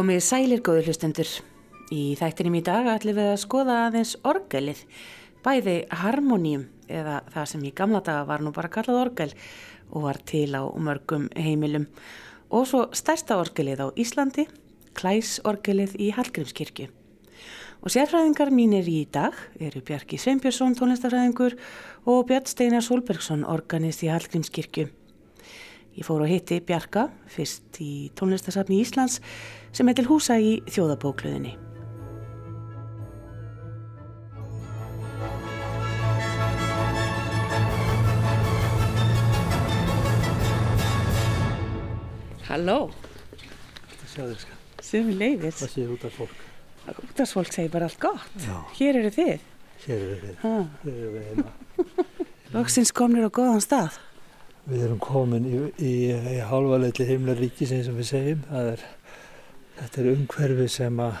Komið sælir góður hlustendur. Í þættinum í dag ætlum við að skoða aðeins orgelið, bæði harmoníum eða það sem í gamla daga var nú bara kallað orgel og var til á mörgum heimilum og svo stærsta orgelið á Íslandi, klæsorgelið í Hallgrímskirkju. Og sérfræðingar mínir í dag eru Bjarki Sveinbjörnsson, tónlistafræðingur og Björn Steinar Solbergsson, organist í Hallgrímskirkju. Ég fór og hitti Bjarka, fyrst í tónlistasafni Íslands, sem er til húsa í þjóðabókluðinni. Halló, Það séu þér sko. sem leiðis. Það séu út af fólk. Útdagsfólk segir bara allt gott. Já. Hér eru þið. Hér eru við. Ha. Hér eru við heima. Loksins komnir á góðan stað. Við erum komin í, í, í hálfaleitli heimla ríkis eins og við segjum. Það er, þetta er umhverfi sem að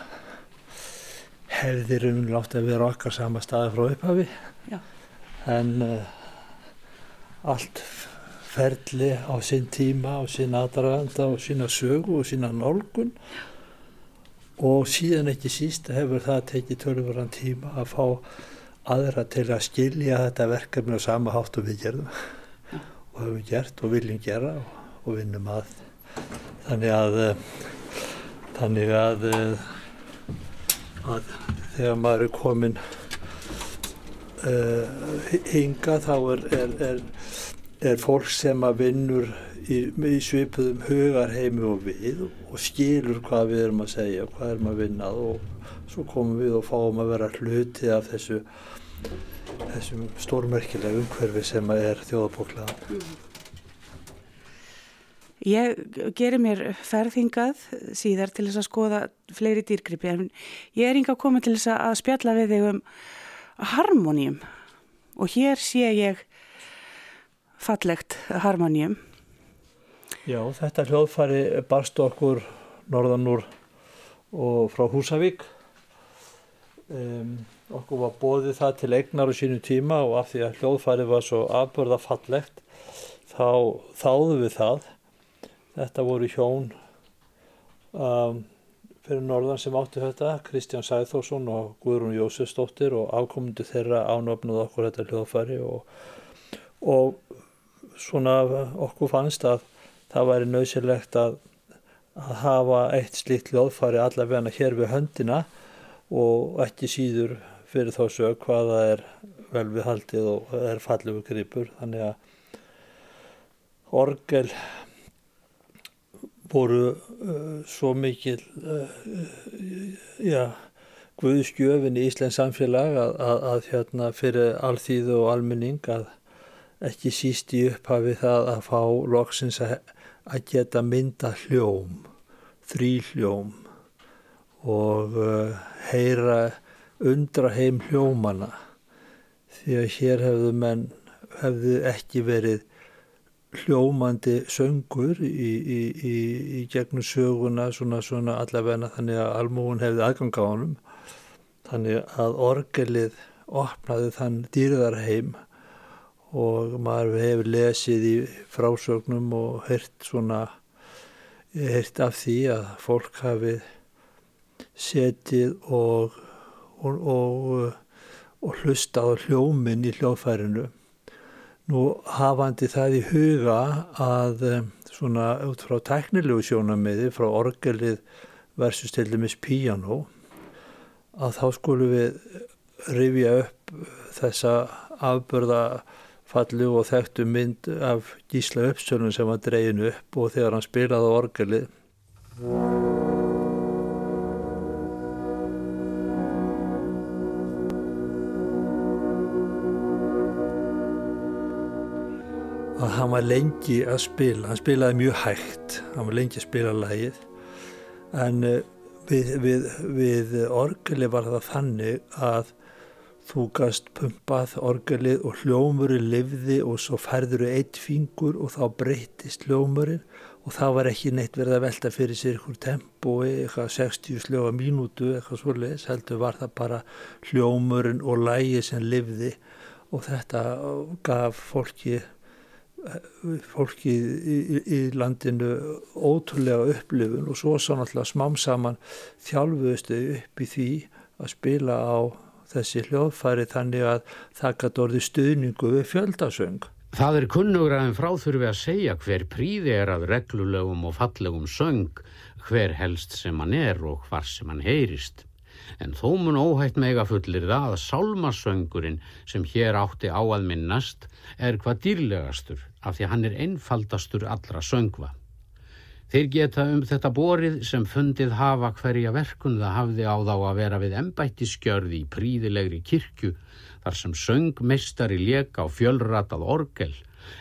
hefðir um látt að vera okkar sama staði frá upphafi. Já. En uh, allt ferli á sinn tíma, á sinn aðdraganda og sína sögu og sína nálgun og síðan ekki síst hefur það tekið tölvöran tíma að fá aðra til að skilja þetta verkefni á sama hátt og við gerðum og höfum gert og viljum gera og, og vinnum að þannig að eh, þannig að, eh, að þegar maður er komin uh, hinga þá er, er, er, er fólk sem að vinnur í, í svipuðum hugarheimi og við og skilur hvað við erum að segja hvað erum að vinna að og svo komum við og fáum að vera hluti af þessu þessum stórmerkilega umhverfi sem er þjóðabóklaðan. Ég gerir mér ferðingað síðar til þess að skoða fleiri dýrgripi en ég er yngi að koma til þess að spjalla við þig um harmoníum og hér sé ég fallegt harmoníum. Já, þetta hljóðfæri barst okkur norðan úr og frá Húsavík. Um, okkur var bóðið það til eignar á sínu tíma og af því að hljóðfæri var svo afbörða fallegt þá þáðum við það. Þetta voru hjón um, fyrir norðan sem áttu þetta, Kristján Sæþórsson og Guðrún Jósefsdóttir og afkomundu þeirra ánöfnuð okkur þetta hljóðfæri og, og svona okkur fannst að það væri nöðsilegt að, að hafa eitt slíkt hljóðfæri allavegna hér við höndina og ekki síður fyrir þá sög hvaða er vel við haldið og er fallegu gripur. Þannig að orgel voru uh, svo mikil uh, já, guðskjöfin í Íslands samfélag að, að, að hérna fyrir alþýðu og almenning að ekki síst í upphafi það að fá loksins að, að geta mynda hljóm, þrý hljóm og uh, heyra undra heim hljómana því að hér hefðu menn hefðu ekki verið hljómandi söngur í, í, í, í gegnum söguna svona, svona allavegna þannig að almúin hefði aðgang á honum. Þannig að orgelið opnaði þann dýrðarheim og maður hefur lesið í frásögnum og heyrt svona heyrt af því að fólk hafi setið og og, og, og hlusta á hljóminn í hljóðfærinu Nú hafandi það í huga að svona út frá teknilegu sjónamiði, frá orgelið versus til dæmis piano, að þá skulum við rifja upp þessa afbörðafallu og þekktu mynd af Gísla Uppsölun sem var dreyin upp og þegar hann spilaði orgelið. Hann var lengi að spila, hann spilaði mjög hægt, hann var lengi að spila lægið en við, við, við orgeli var það þannig að þú gast pumpað orgelið og hljómurinn livði og svo færður eitt fingur og þá breytist hljómurinn og það var ekki neitt verið að velta fyrir sér ykkur tempói, eitthvað 60 sljóa mínútu, eitthvað svolítið, heldur var það bara hljómurinn og lægið sem livði og þetta gaf fólki fólki í, í, í landinu ótrúlega upplifun og svo svo náttúrulega smám saman þjálfuðustu upp í því að spila á þessi hljóðfæri þannig að það gæti orði stuðningu við fjöldasöng. Það er kunnugra en fráþurfi að segja hver príði er að reglulegum og fallegum söng, hver helst sem hann er og hvar sem hann heyrist. En þó mun óhætt mega fullir það að sálmasöngurinn sem hér átti á að minnast er hvað dýrlegastur af því hann er einfaldastur allra söngva. Þeir geta um þetta borið sem fundið hafa hverja verkun það hafði á þá að vera við embættiskjörði í príðilegri kirkju þar sem söngmeistari leka á fjölratað orgel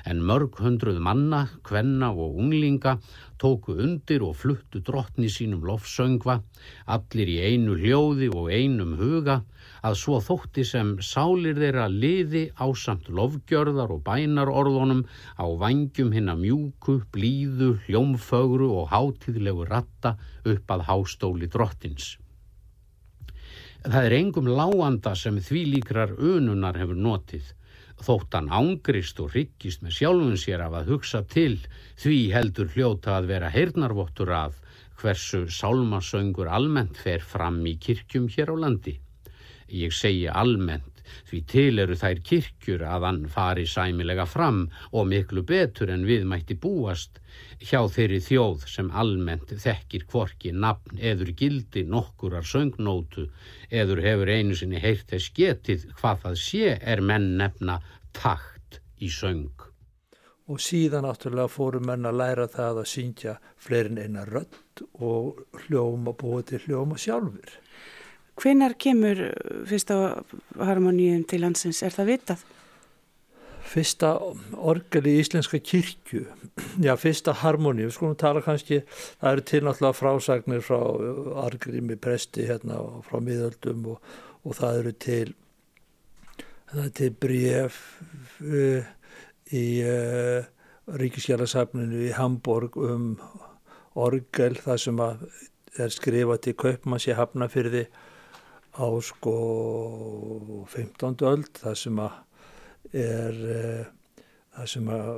en mörg hundruð manna, kvenna og unglinga tóku undir og fluttu drottni sínum lofsöngva, allir í einu hljóði og einum huga, að svo þótti sem sálir þeirra liði á samt lofgjörðar og bænarorðunum á vangjum hinna mjúku, blíðu, hljómfögru og hátíðlegu ratta upp að hástóli drottins. Það er engum láanda sem því líkrar ununar hefur notið þóttan ángrist og ryggist með sjálfun sér af að hugsa til því heldur hljóta að vera heyrnarvottur að hversu sálmasöngur almennt fer fram í kirkjum hér á landi. Ég segi almennt því til eru þær kirkjur að hann fari sæmilega fram og miklu betur en við mætti búast hjá þeirri þjóð sem almennt þekkir kvorki nafn eður gildi nokkurar söngnótu eður hefur einu sinni heyrt þess getið hvað það sé er menn nefna takt í söng. Og síðan náttúrulega fóru menn að læra það að syngja fleirin eina rödd og hljóma búið til hljóma sjálfur. Hvenar kemur fyrsta harmoníum til landsins? Er það vitað? Fyrsta orgel í Íslenska kirkju, já fyrsta harmoníum, skulum tala kannski, það eru til náttúrulega frásagnir frá Argrimi presti hérna frá miðöldum og, og það eru til, það er til bref uh, í uh, Ríkiskjælasafninu í Hamburg um orgel, það sem er skrifað til Kaupmanns í Hafnafyrði á sko 15. öld það sem að er uh, það sem að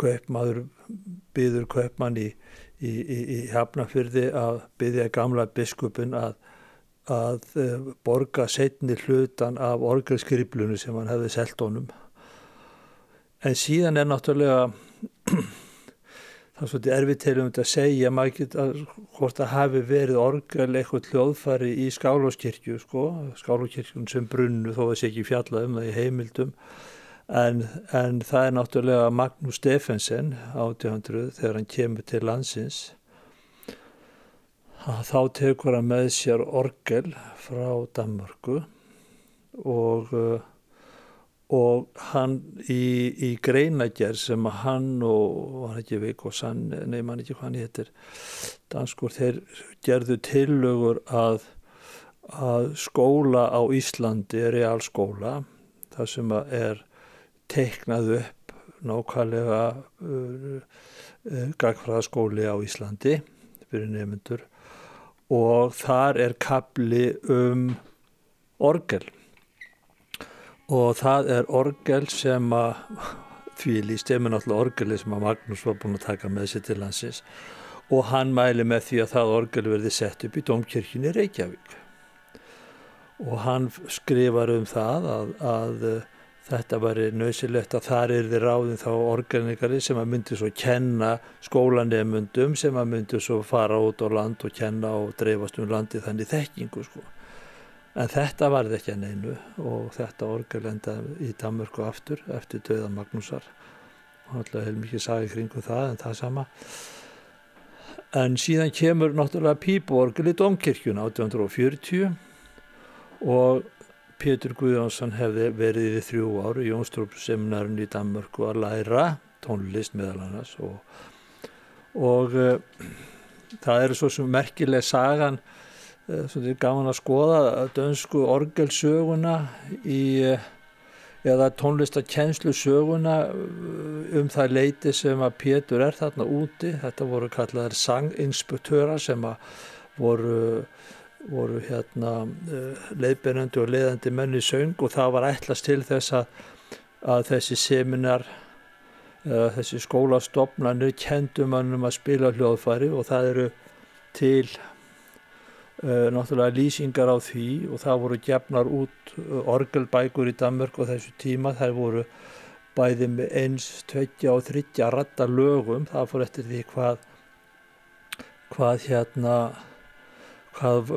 kaupmaður byður kaupmann í, í, í, í hafnafyrði að byðja gamla biskupin að, að uh, borga setni hlutan af orgelskriplunu sem hann hefði selgt honum. En síðan er náttúrulega það er svolítið erfið til um þetta að segja geta hvort það hafi verið orgel eitthvað hljóðfari í skálóskirkju sko, skálóskirkjun sem brunnu þó að það sé ekki fjallað um það í heimildum en, en það er náttúrulega Magnús Steffensen 1800 þegar hann kemur til landsins. Þá tekur hann með sér orgel frá Danmarku og og hann í, í greinagerð sem hann og hann ekki veik og sann, nefn hann ekki hvað hann héttir danskur, þeir gerðu tillögur að, að skóla á Íslandi er realskóla það sem er teiknað upp nákvæmlega uh, uh, gagfræðaskóli á Íslandi fyrir nefnendur og þar er kapli um orgel. Og það er orgel sem að því líst ég með náttúrulega orgeli sem að Magnús var búin að taka með sér til hansins og hann mæli með því að það orgel verði sett upp í Dómkirkjunni Reykjavík. Og hann skrifar um það að, að þetta var nöðsilegt að þar er þið ráðin þá orgelnikari sem að myndi svo kenna skólanemundum sem að myndi svo fara út á land og kenna og dreifast um landi þannig þekkingu sko En þetta varði ekki að neinu og þetta orgel enda í Danmörku aftur eftir döða Magnúsar. Alltaf hefur mikið sagið kringum það en það sama. En síðan kemur náttúrulega pípuorgel í Dómkirkjun 1840 og Pétur Guðjónsson hefði verið í þrjú ári í Jónstrúpseminarinn í Danmörku að læra tónlist meðal annars og, og uh, það eru svo sem merkileg sagan Eh, Svona er gaman að skoða dönsku orgelsöguna í, eh, eða tónlistakenslu söguna um það leiti sem að Pétur er þarna úti. Þetta voru kallaðar sanginspektöra sem að voru, voru hérna leiðbeinandi og leiðandi menni söng og það var ætlast til þess að, að þessi seminar uh, þessi skólastofnanir kendum mannum að spila hljóðfæri og það eru til uh, náttúrulega lýsingar á því og það voru gefnar út orgelbækur í Danmörk og þessu tíma. Það voru bæði með eins, tveggja og þryggja ratta lögum. Það fór eftir því hvað hvað hérna hvað,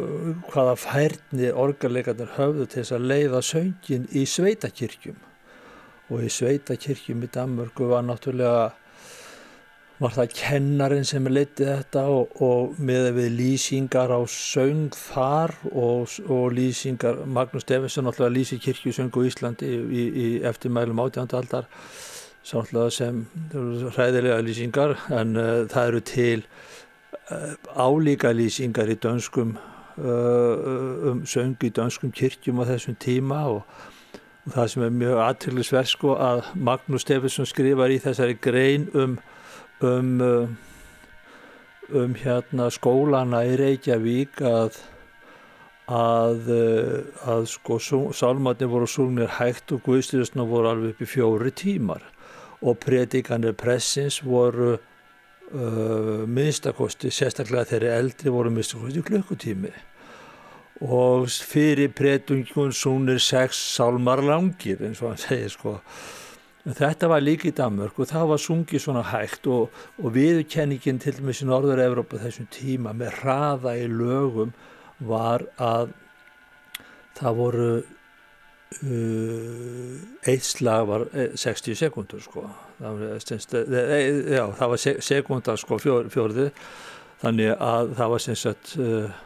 hvaða færni orgarleikarnir höfðu til þess að leiða söngin í sveitakirkjum. Og í sveitakirkjum í Danmörku var náttúrulega var það kennarin sem leiti þetta og, og með við lýsingar á söng þar og, og lýsingar, Magnús Steffensen náttúrulega lýsi kirkjusöngu í Íslandi í, í, í eftirmælum átjandaldar sáttlega sem hræðilega lýsingar en uh, það eru til álíka lýsingar í dönskum uh, um söng í dönskum kirkjum á þessum tíma og og það sem er mjög aðtillisverð sko að Magnús Steffensen skrifar í þessari grein um um, uh, um hérna skólana í Reykjavík að að, að sko sálmatni voru sungnir hægt og guðstyrjusna voru alveg upp í fjóri tímar og predikanir pressins voru uh, minnstakosti, sérstaklega þeirri eldri voru minnstakosti klukkutími. Og fyrir predungun sungnir sex sálmar langir eins og hann segir sko. Þetta var líka í Danmörk og það var sungið svona hægt og, og viðkenningin til og með sín Norður-Európa þessum tíma með hraða í lögum var að það voru uh, eitt slag var 60 eh, sekundur sko var, eh, eh, já, það var sekundar sko fjór, fjórði. Þannig að það var uh,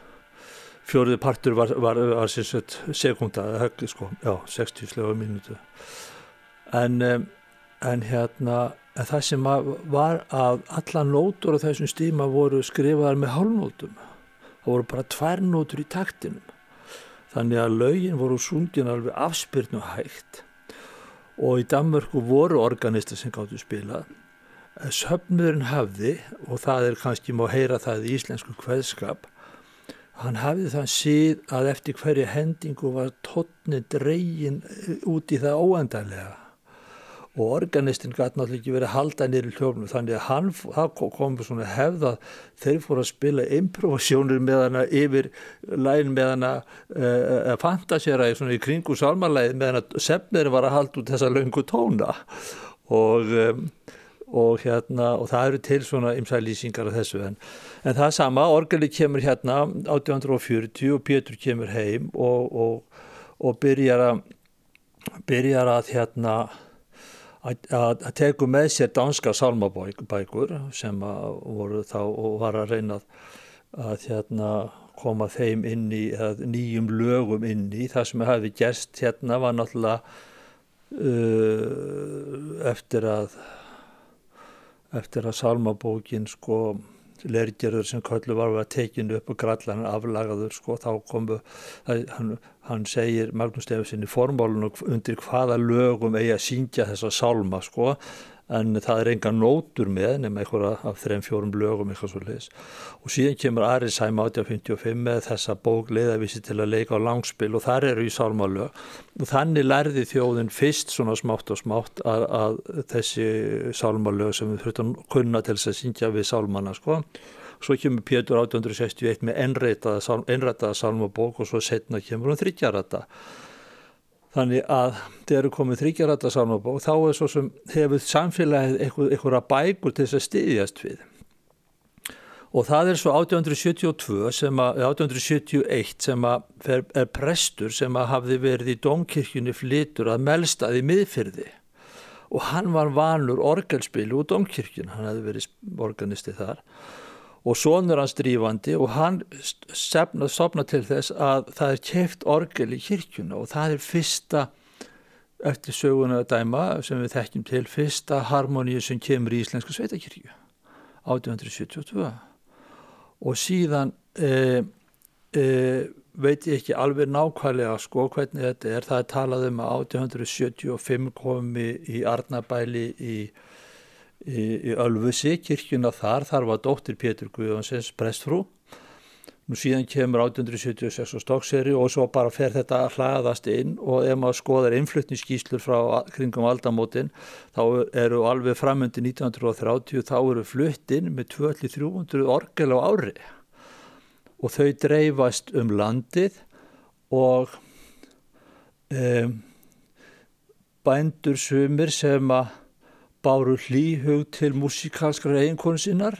fjórði partur var, var, var sem sagt sekunda sko, já, 60 slag á mínutu en, en hérna en það sem var að alla nótur á þessum stíma voru skrifaðar með hálfnótum. Það voru bara tvær nótur í taktinum. Þannig að laugin voru sungin alveg afspyrnu hægt og í Danmörku voru organistar sem gáttu spilað. Söfnurinn hafði og það er kannski má heyra það í íslensku kveðskap hann hafði þann síð að eftir hverju hendingu var tónni dreygin út í það óendarlega og organistinn gæti náttúrulega ekki verið að halda nýri hljófnum þannig að hann, það kom svona hefð að þeir fóru að spila improvisjónir með hana yfir lægin með hana uh, fantasera í, í kringu salmarlægin með hana sefnir var að halda út þessa löngu tóna. Og, um, og hérna og það eru til svona ymsælýsingar af þessu en, en það sama, orgeli kemur hérna 1840 og Pétur kemur heim og, og, og byrjar að byrjar að hérna að tegu með sér danska salmabækur sem voru þá og var að reyna að hérna, koma þeim inn í nýjum lögum inn í. Það sem hefði gerst hérna var náttúrulega uh, eftir að eftir að salmabókin sko lergerður sem köllu var að tekinu upp og grallan aflagaður sko. Þá komu hann, hann segir Magnús Stefnsen í formálun undir hvaða lögum eigi að síngja þessa sálma sko. En það er enga nótur með nema einhverja af þrejum fjórum lögum eitthvað svo leiðis og síðan kemur Arisheim 1855 með þessa bók leiðavísi til að leika á langspil og þar eru í sálmalög. Og þannig lærði þjóðin fyrst svona smátt og smátt að, að þessi sálmalög sem við þurftum kunna til þess að syngja við sálmanna sko svo kemur Pétur 1861 með ennrættaða sálmabók og svo setna kemur hann þryggjarata Þannig að þegar eru komið þryggjarætta sálmabók þá er svo sem hefur samfélagið einhverja bækur til þess að styðjast við. Og það er svo 1872 sem að, 1871 sem að er prestur sem að hafði verið í domkirkjunni flitur að melstaði miðfyrði og hann var vanur orgelspilu úr domkirkjun, hann hefði verið organisti þar og sonur hans drífandi og hann stopna til þess að það er keft orgel í kirkjuna og það er fyrsta eftir söguna dæma sem við þekkjum til fyrsta harmoníu sem kemur í Íslenska sveitakirkju 1872 og síðan e, e, veit ég ekki alveg nákvæmlega sko hvernig þetta er. Það er talað um að 1875 komi í Arnabæli í í, Ölfusi, kirkjuna þar, þar var dóttir Pétur Guðjónsens prestfrú. Nú síðan kemur 1876 og stokkseri og svo bara fer þetta að hlaðast inn og ef maður skoðar innflutningsskýslur frá kringum aldamótin þá eru alveg framöndi 1930 þá eru fluttinn með 200-300 orgel á ári. Og þau dreifast um landið og um, bændur sumir sem að báru hlýhug til músikalskra eiginkonu sinnar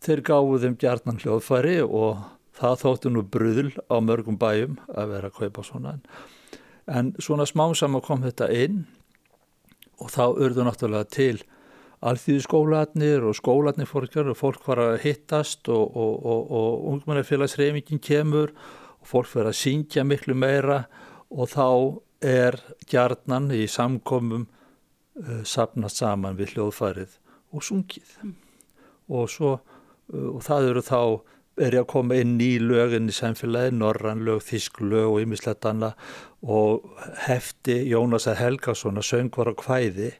Þeir gáðu þeim gjarnan hljóðfæri og það þóttu nú bröðl á mörgum bæjum að vera að kaupa svona. En svona smám saman kom þetta inn og þá urðu náttúrulega til alþýðu skólanir og skólanir fórkjar og fólk var að hittast og, og, og, og ungmennafélagsreifingin kemur og fólk verið að syngja miklu meira og þá er gjarnan í samkomum uh, sapnast saman við hljóðfærið og sungið. Mm. Og svo Uh, og það eru þá er ég að koma inn í lögin í samfélagi, norran lög, þísk lög og ymmislegt annað og hefti Jónasar Helgason að söngvar á hvæði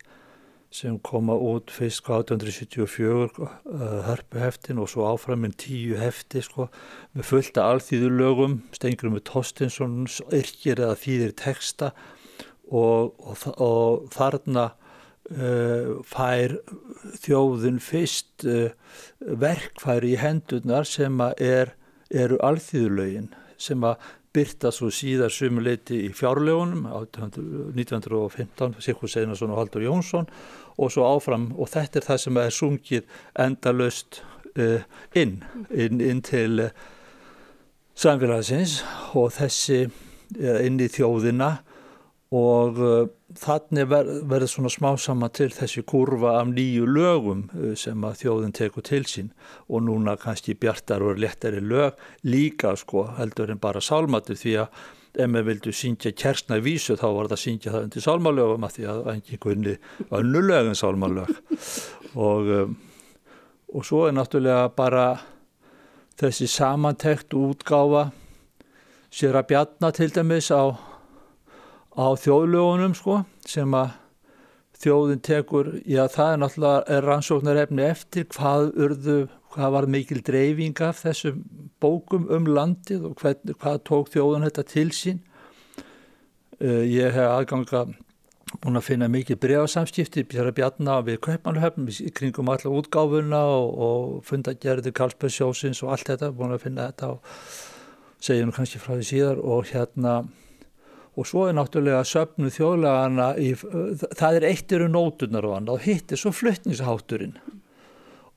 sem koma út fyrst á 1874 uh, hörpuheftin og svo áframinn tíu hefti sko með fullta alþýðu lögum, stengrum með Tostinsson, yrkir eða þýðir texta og, og, og þarna uh, fær þjóðun fyrst uh, verkfæri í hendurnar sem er, eru alþýðulögin sem að byrta svo síðar sumuleiti í fjárlegunum 1915, Sikur Seinarsson og Haldur Jónsson og svo áfram og þetta er það sem er sungið endalöst uh, inn, inn, inn til samfélagsins og þessi inn í þjóðina og uh, þannig verður ver svona smá sama til þessi kurva af nýju lögum uh, sem að þjóðin tekur til sín. Og núna kannski bjartar og lettari lög líka sko heldur en bara sálmatur. Því að ef maður vildu syngja kersna vísu þá var það að syngja það undir sálmalögum að því að engin kunni önnulögum sálmalög. Og, um, og svo er náttúrulega bara þessi samantekt útgáfa sér að bjarna til dæmis á á þjóðlögunum sko sem að þjóðin tekur, já það er náttúrulega er rannsóknar efni eftir hvað urðu, hvað var mikil dreifing af þessum bókum um landið og hvern, hvað tók þjóðin þetta til sín. Uh, ég hef aðganga búin að finna mikið bregasamskipti björra bjarnar við Kaupmannhöfn í kringum alla útgáfuna og, og fundagerði Karlsbergsjósins og allt þetta, búin að finna þetta og segja nú kannski frá því síðar og hérna og svo er náttúrulega söpnu þjóðlegana í, það er eittir um nótunar og annað. Og hitt er svo fluttningshátturinn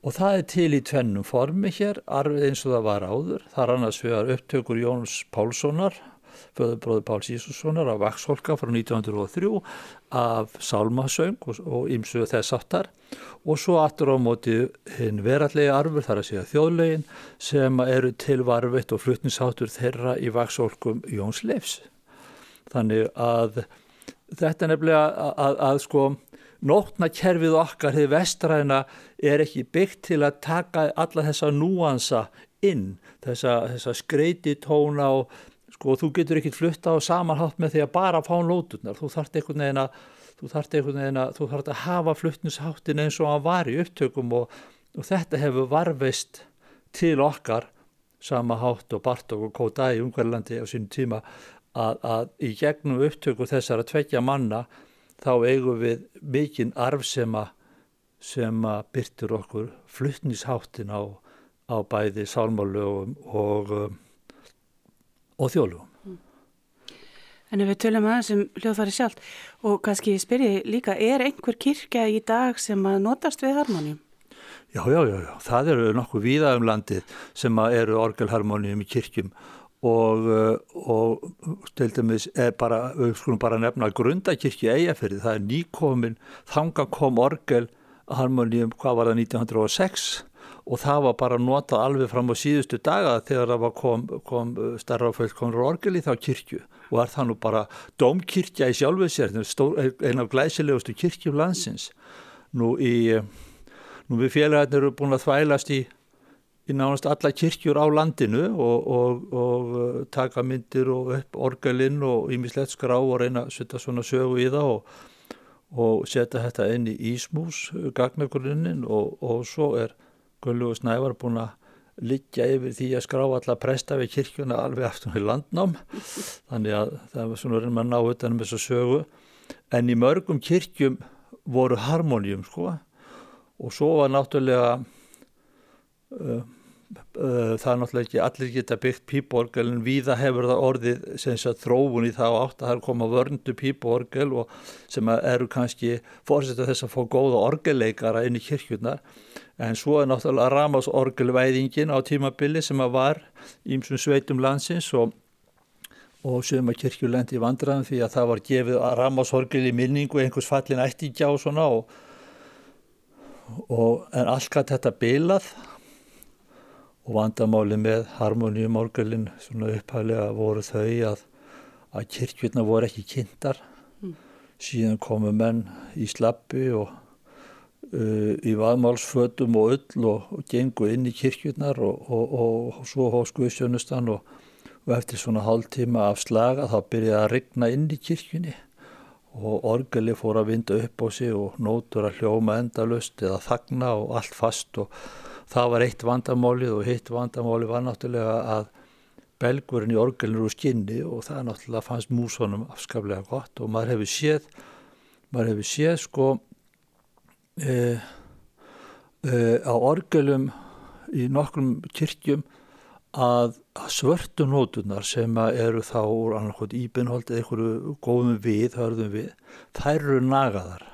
og það er til í tvennum formi hér, arfið eins og það var áður. Það er annars vegar upptökur Jóns Pálssonar föðurbróður Páls Ísussonar af Vaxholka frá 1903 af Sálmasöng og ymsuðu þess aftar og svo aftur á móti hinn verallega arfur þar að segja þjóðlegin sem eru til varfitt og fluttningsháttur þeirra í Vaxholkum Jóns Leifs þannig að þetta er nefnilega að, að, að sko nótnakerfið okkar, þið vestræna er ekki byggt til að taka alla þessa núansa inn þessa, þessa skreiti tóna og sko þú getur ekki flutta á samanhátt með því að bara fá nóturnar. Þú þarft einhvern veginn að þú þarft einhvern veginn að þú þarft að hafa fluttnisháttin eins og að var í upptökum og, og þetta hefur varveist til okkar sama hátt og Bartók og Kódæ í Ungverðlandi á sínum tíma að, að í gegnum upptöku þessara tveggja manna þá eigum við mikinn arf sem að, sem að byrtur okkur fluttnisháttin á, á bæði sálmálögum og, um, og þjólugum. En ef við tölum aðeins um hljóðfæri sjálf og kannski spyrji líka, er einhver kirkja í dag sem að notast við harmoníum? Já, já, já, já, það eru nokkuð víða um landið sem eru orgelharmoníum í kirkjum og, uh, og er bara, við skulum bara nefna grundakirkji eigafyrði, það er nýkomin þanga kom orgel harmoníum, hvað var það 1906 og það var bara notað alveg fram á síðustu daga þegar það kom, kom uh, starra fullkomur orgel í þá kirkju. Og er það nú bara domkirkja í sjálfuð sér, einn af glæsilegustu kirkjum landsins. Nú í nú við félagarnir eru búin að þvælast í í nánast alla kirkjur á landinu og, og, og uh, taka myndir og upp orgelinn og ímislegt skrá og reyna að setja svona sögu í það og, og setja þetta inn í Ísmús uh, gagnagrunninn og svo er Gullugur Snævar búin að liggja yfir því að skrá alla presta við kirkjuna alveg aftur í landnám. Þannig að það var svona reynum að ná utanum þessu sögu. En í mörgum kirkjum voru harmoníum sko. Og svo var náttúrulega það er náttúrulega ekki allir geta byggt píporgel en viða hefur það orðið þróun í þá átt að það er koma vörndu píporgel sem eru kannski fórsetta þess að fá góða orgelleikara inn í kirkjurnar. En svo er náttúrulega Ramásorgelvæðingin á tímabili sem að var ímsum sveitum landsins og, og sem að kirkjulendi vandraðum því að það var gefið að Ramásorgel í minningu einhvers fallin ættingja og svona og, og en alltaf þetta bilað og vandamáli með harmoníumorgelin svona upphæflega voru þau að, að kirkjurna voru ekki kynntar mm. síðan komu menn í slappi og uh, í vaðmálsfötum og öll og, og gengu inn í kirkjurnar og, og, og svo hos Guðsjónustan og eftir svona hálf tíma af slaga þá byrjaði að rigna inn í kirkjunni og orgeli fór að vinda upp á sig og nótur að hljóma endalust eða þagna og allt fast og það var eitt vandamálið og hitt vandamálið var náttúrulega að belgurinn í orgelinu úr skinni og það náttúrulega fannst músonum afskaplega gott og maður hefur séð maður hefur séð sko uh, uh, á orgelum í nokkrum kirkjum að svörtu nótunar sem eru þá úr annarkot íbynhold eða einhverju góðum við, við, þær eru nagaðar.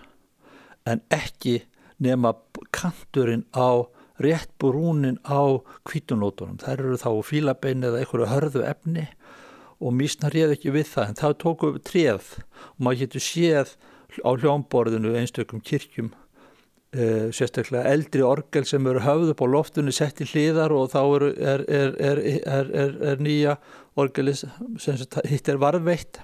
En ekki nema kanturinn á rétt brúnin á kvítunótunum. Þær eru þá fílabein eða einhverju hörðu efni og mísna réð ekki við það. En það tóku treð og maður getur séð á hljómborðinu einstökum kirkjum Uh, sérstaklega eldri orgel sem eru höfð upp á loftunni sett í hliðar og þá er, er, er, er nýja orgeli sem hitt er varðveitt.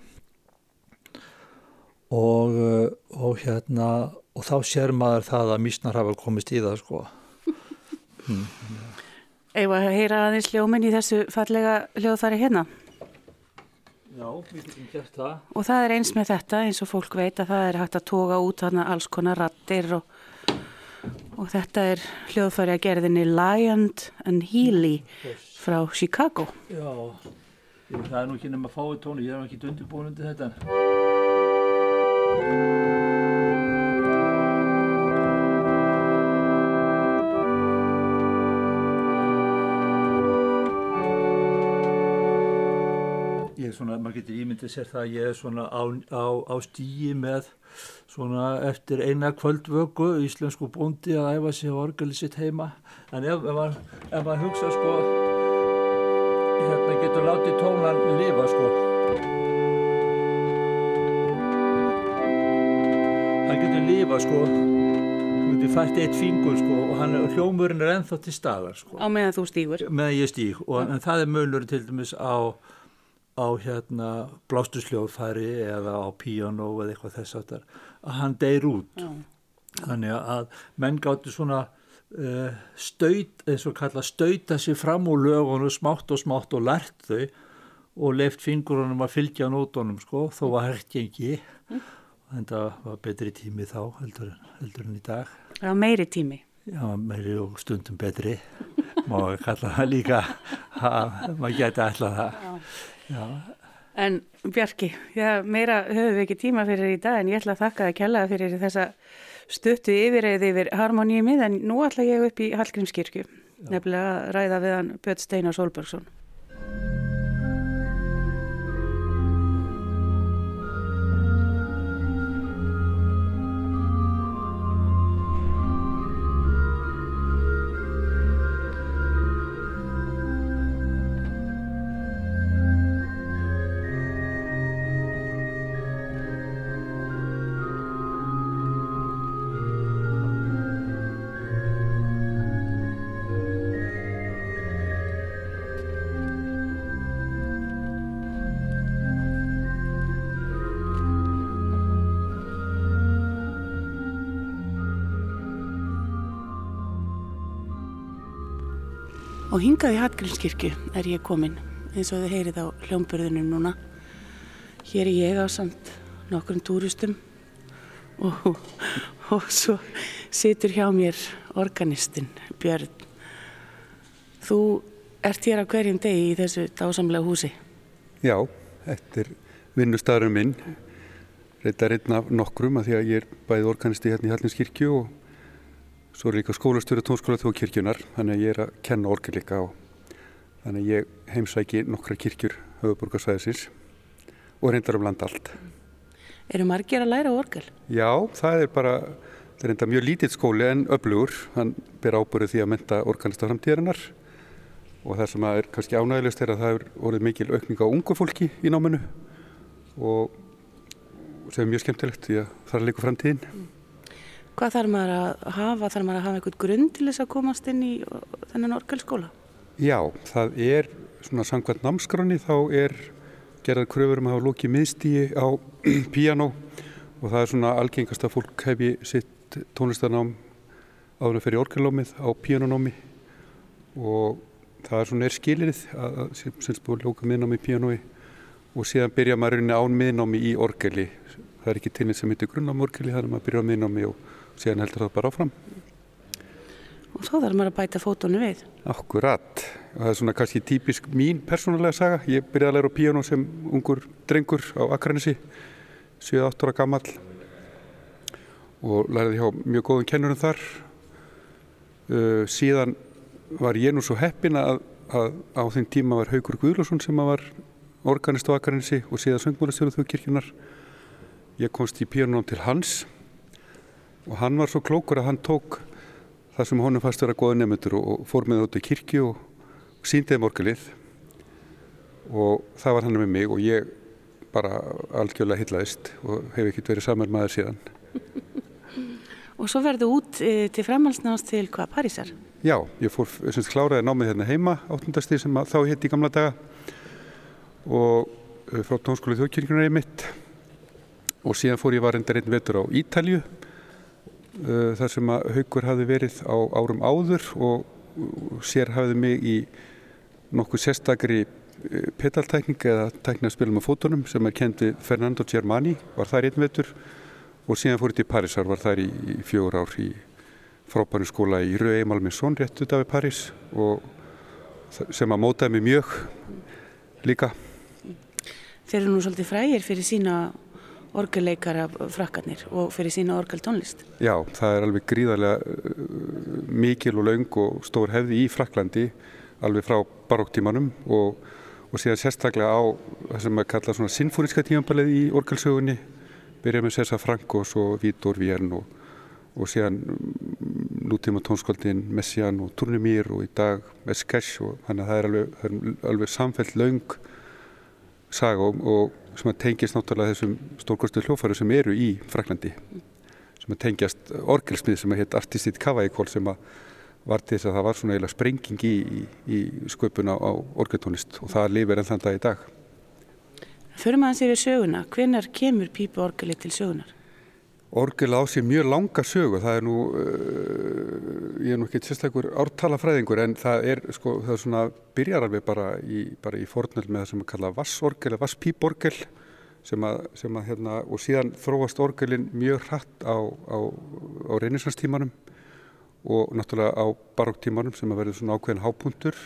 Og, uh, og hérna og þá sér maður það að mísnar hafa komist í það sko hmm. Eða að heyra aðeins hljóminn í þessu fallega hljóðfari hérna? Já, við getum gert það. Og það er eins með þetta eins og fólk veit að það er hægt að toga út þarna alls konar rattir og og þetta er hljóðfæri að gerðinni Lion and Healy frá Chicago. Já, það er nú ekki nema fáið tónu, ég er ekki undirbúin undir þetta svona, maður getur ímyndið sér það að ég er svona á, á, á stíi með svona eftir eina kvöldvöku íslensku búndi að æfa sig á orgali sitt heima. En ef, ef, maður, ef maður hugsa sko hérna getur látið tónan lifa sko. Hann getur lifa sko. Hann getur fært eitt fingur sko og hann, hljómurinn er enþá til staðar sko. Á meðan þú stýgur meðan ég stýg og ja. það er mölur til dæmis á á hérna blástusljóðfæri eða á píano eða eitthvað þess aftar að hann deyr út. Já. þannig að menn gáttu svona uh, staut, eins og kalla stauta sér fram úr lögunum smátt og smátt og lært þau og leift fingurunum að fylgja nótunum sko, þó var hægt ekki en það var betri tími þá heldur, heldur en í dag. Það var meiri tími. Já, meiri og stundum betri. Má kalla það líka maður geti alltaf það Já. En Bjarki, já, meira höfum við ekki tíma fyrir í dag en ég ætla að þakka það kjallaða fyrir þessa stuttu yfirreið yfir harmoníumið en nú ætla ég upp í Hallgrímskirkju, nefnilega að ræða við hann Björn Steinar Solbergsson. Og hingað í Hallgrímskirkju er ég komin eins og þið heyrið á hljómburðunum núna. Hér er ég á samt nokkrum túristum og, og svo situr hjá mér organistinn Björn Þú ert hér á hverjum degi í þessu dásamlega húsi. Já, þetta er vinnustæðurum minn. Þetta er einn af nokkrum að því að ég er bæðið organisti hérna í Hallinskirkju og svo er líka skólastöru tónskóla þjóðkirkjunar. Þannig að ég er að kenna orgel líka og þannig að ég heimsæki nokkra kirkjur höfuborgarsvæðisins og reyndar um land allt. Eru margir að læra orgel? Já, það er bara, það er enda mjög lítill skóli en öflugur. Hann ber ábúrið því að menta organista framtíðarinnar og það sem er kannski ánægilegst er að það er orðið mikil aukning á ungu fólki í náminu og sem er mjög skemmtilegt því að það er líka framtíðin. Hvað þarf maður að hafa? Þarf maður að hafa einhvern grunn til þess að komast inn í þennan orgelskóla? Já, það er svona sangvært námskráni þá er gerðað kröfur um að hafa lókið miðstíi á piano og það er svona algengast að fólk hefi sitt tónlistarnám áður að fyrir orgelnámið á pianonámi og það er svona er skilirið að, að sem, sem búið að lóka miðnámi í pianoi og síðan byrja maður rauninni án miðnámi í orgeli. Það er ekki tilnit sem heitir grunnám orgeli, það er maður að byrja á miðnámi og síðan heldur það bara áfram. Og þá þarf maður að bæta fótónu við. Akkurat. Og það er svona kannski típisk mín persónulega saga. Ég byrjaði að læra á piano sem ungur drengur á Akranesi, 7-8 ára gammal og læriði hjá mjög góðum kennurum þar. Uh, síðan var ég nú svo heppin að, að á þeim tíma var Haugur Guðlússon sem var organist á Akranesi og síðan söngmálastjóru þjóðkirkjunar. Ég komst í pianonum til hans og hann var svo klókur að hann tók það sem honum fannst vera goða nefndur og fór með þetta í kirkju og, og síndiði morgalið og það var hann með mig og ég bara algjörlega hillaðist og hef ekkert verið saman maður síðan. og svo verðu út e, til framhalsnáðast til hvað, Parísar? Já, ég fór, semst, kláraði námið hérna heima áttundastíð sem þá hétt í gamla daga og e, frá tónskólu þjóðkirkjunar í mitt og síðan fór ég var enda einn vetur á Ítalju þar sem að haugur hafi verið á árum áður og sér hafiði mig í nokkuð sérstakri uh, pedaltækning eða spila með fótunum sem er kend við Fernando Germani, var þar einn vetur og síðan fór ég til Parísar, var þar í, í fjögur ár í frábæru skóla í Rauð Eimalminsson rétt út af í París og sem að mótaði mig mjög líka. Þeir eru nú svolítið frægir fyrir sína orgelleikara frakkarnir og fyrir sína orgeltónlist. Já, það er alveg gríðarlega uh, mikil og laung og stór hefði í Fraklandi alveg frá baróktímanum og, og síðan sérstaklega á það sem að kalla svona sinfóniska tímanbalið í orgelsögunni byrja með César Frankos og Vítor Vien og, og síðan nútíma tónskóldin Messian og Turnumír og í dag Eskesh og þannig að það er alveg, alveg samfellt laung saga og sem að tengjast náttúrulega þessum stórkostu hljófæru sem eru í Fraklandi sem að tengjast orgelsmið sem að hétt Artistit Kavaikól sem að var til þess að það var svona eiginlega sprenging í, í, sköpuna á orgeltónlist og það lifir enn þann dag í dag. Maður sér við söguna, hvenar kemur pípu orgeli til sögunar? Orgel á sér mjög langa sögu, það er nú, uh, ég er nú ekki sérstaklega ártalafræðingur en það er sko, það er svona, byrjar alveg bara í, bara í fornöld með það sem að kalla vassorgel eða vasspíporgel sem að, sem að hérna, og síðan þróast orgelin mjög hratt á, á, á reynisanstímanum og náttúrulega á baróktímanum sem að verður svona ákveðin hápuntur.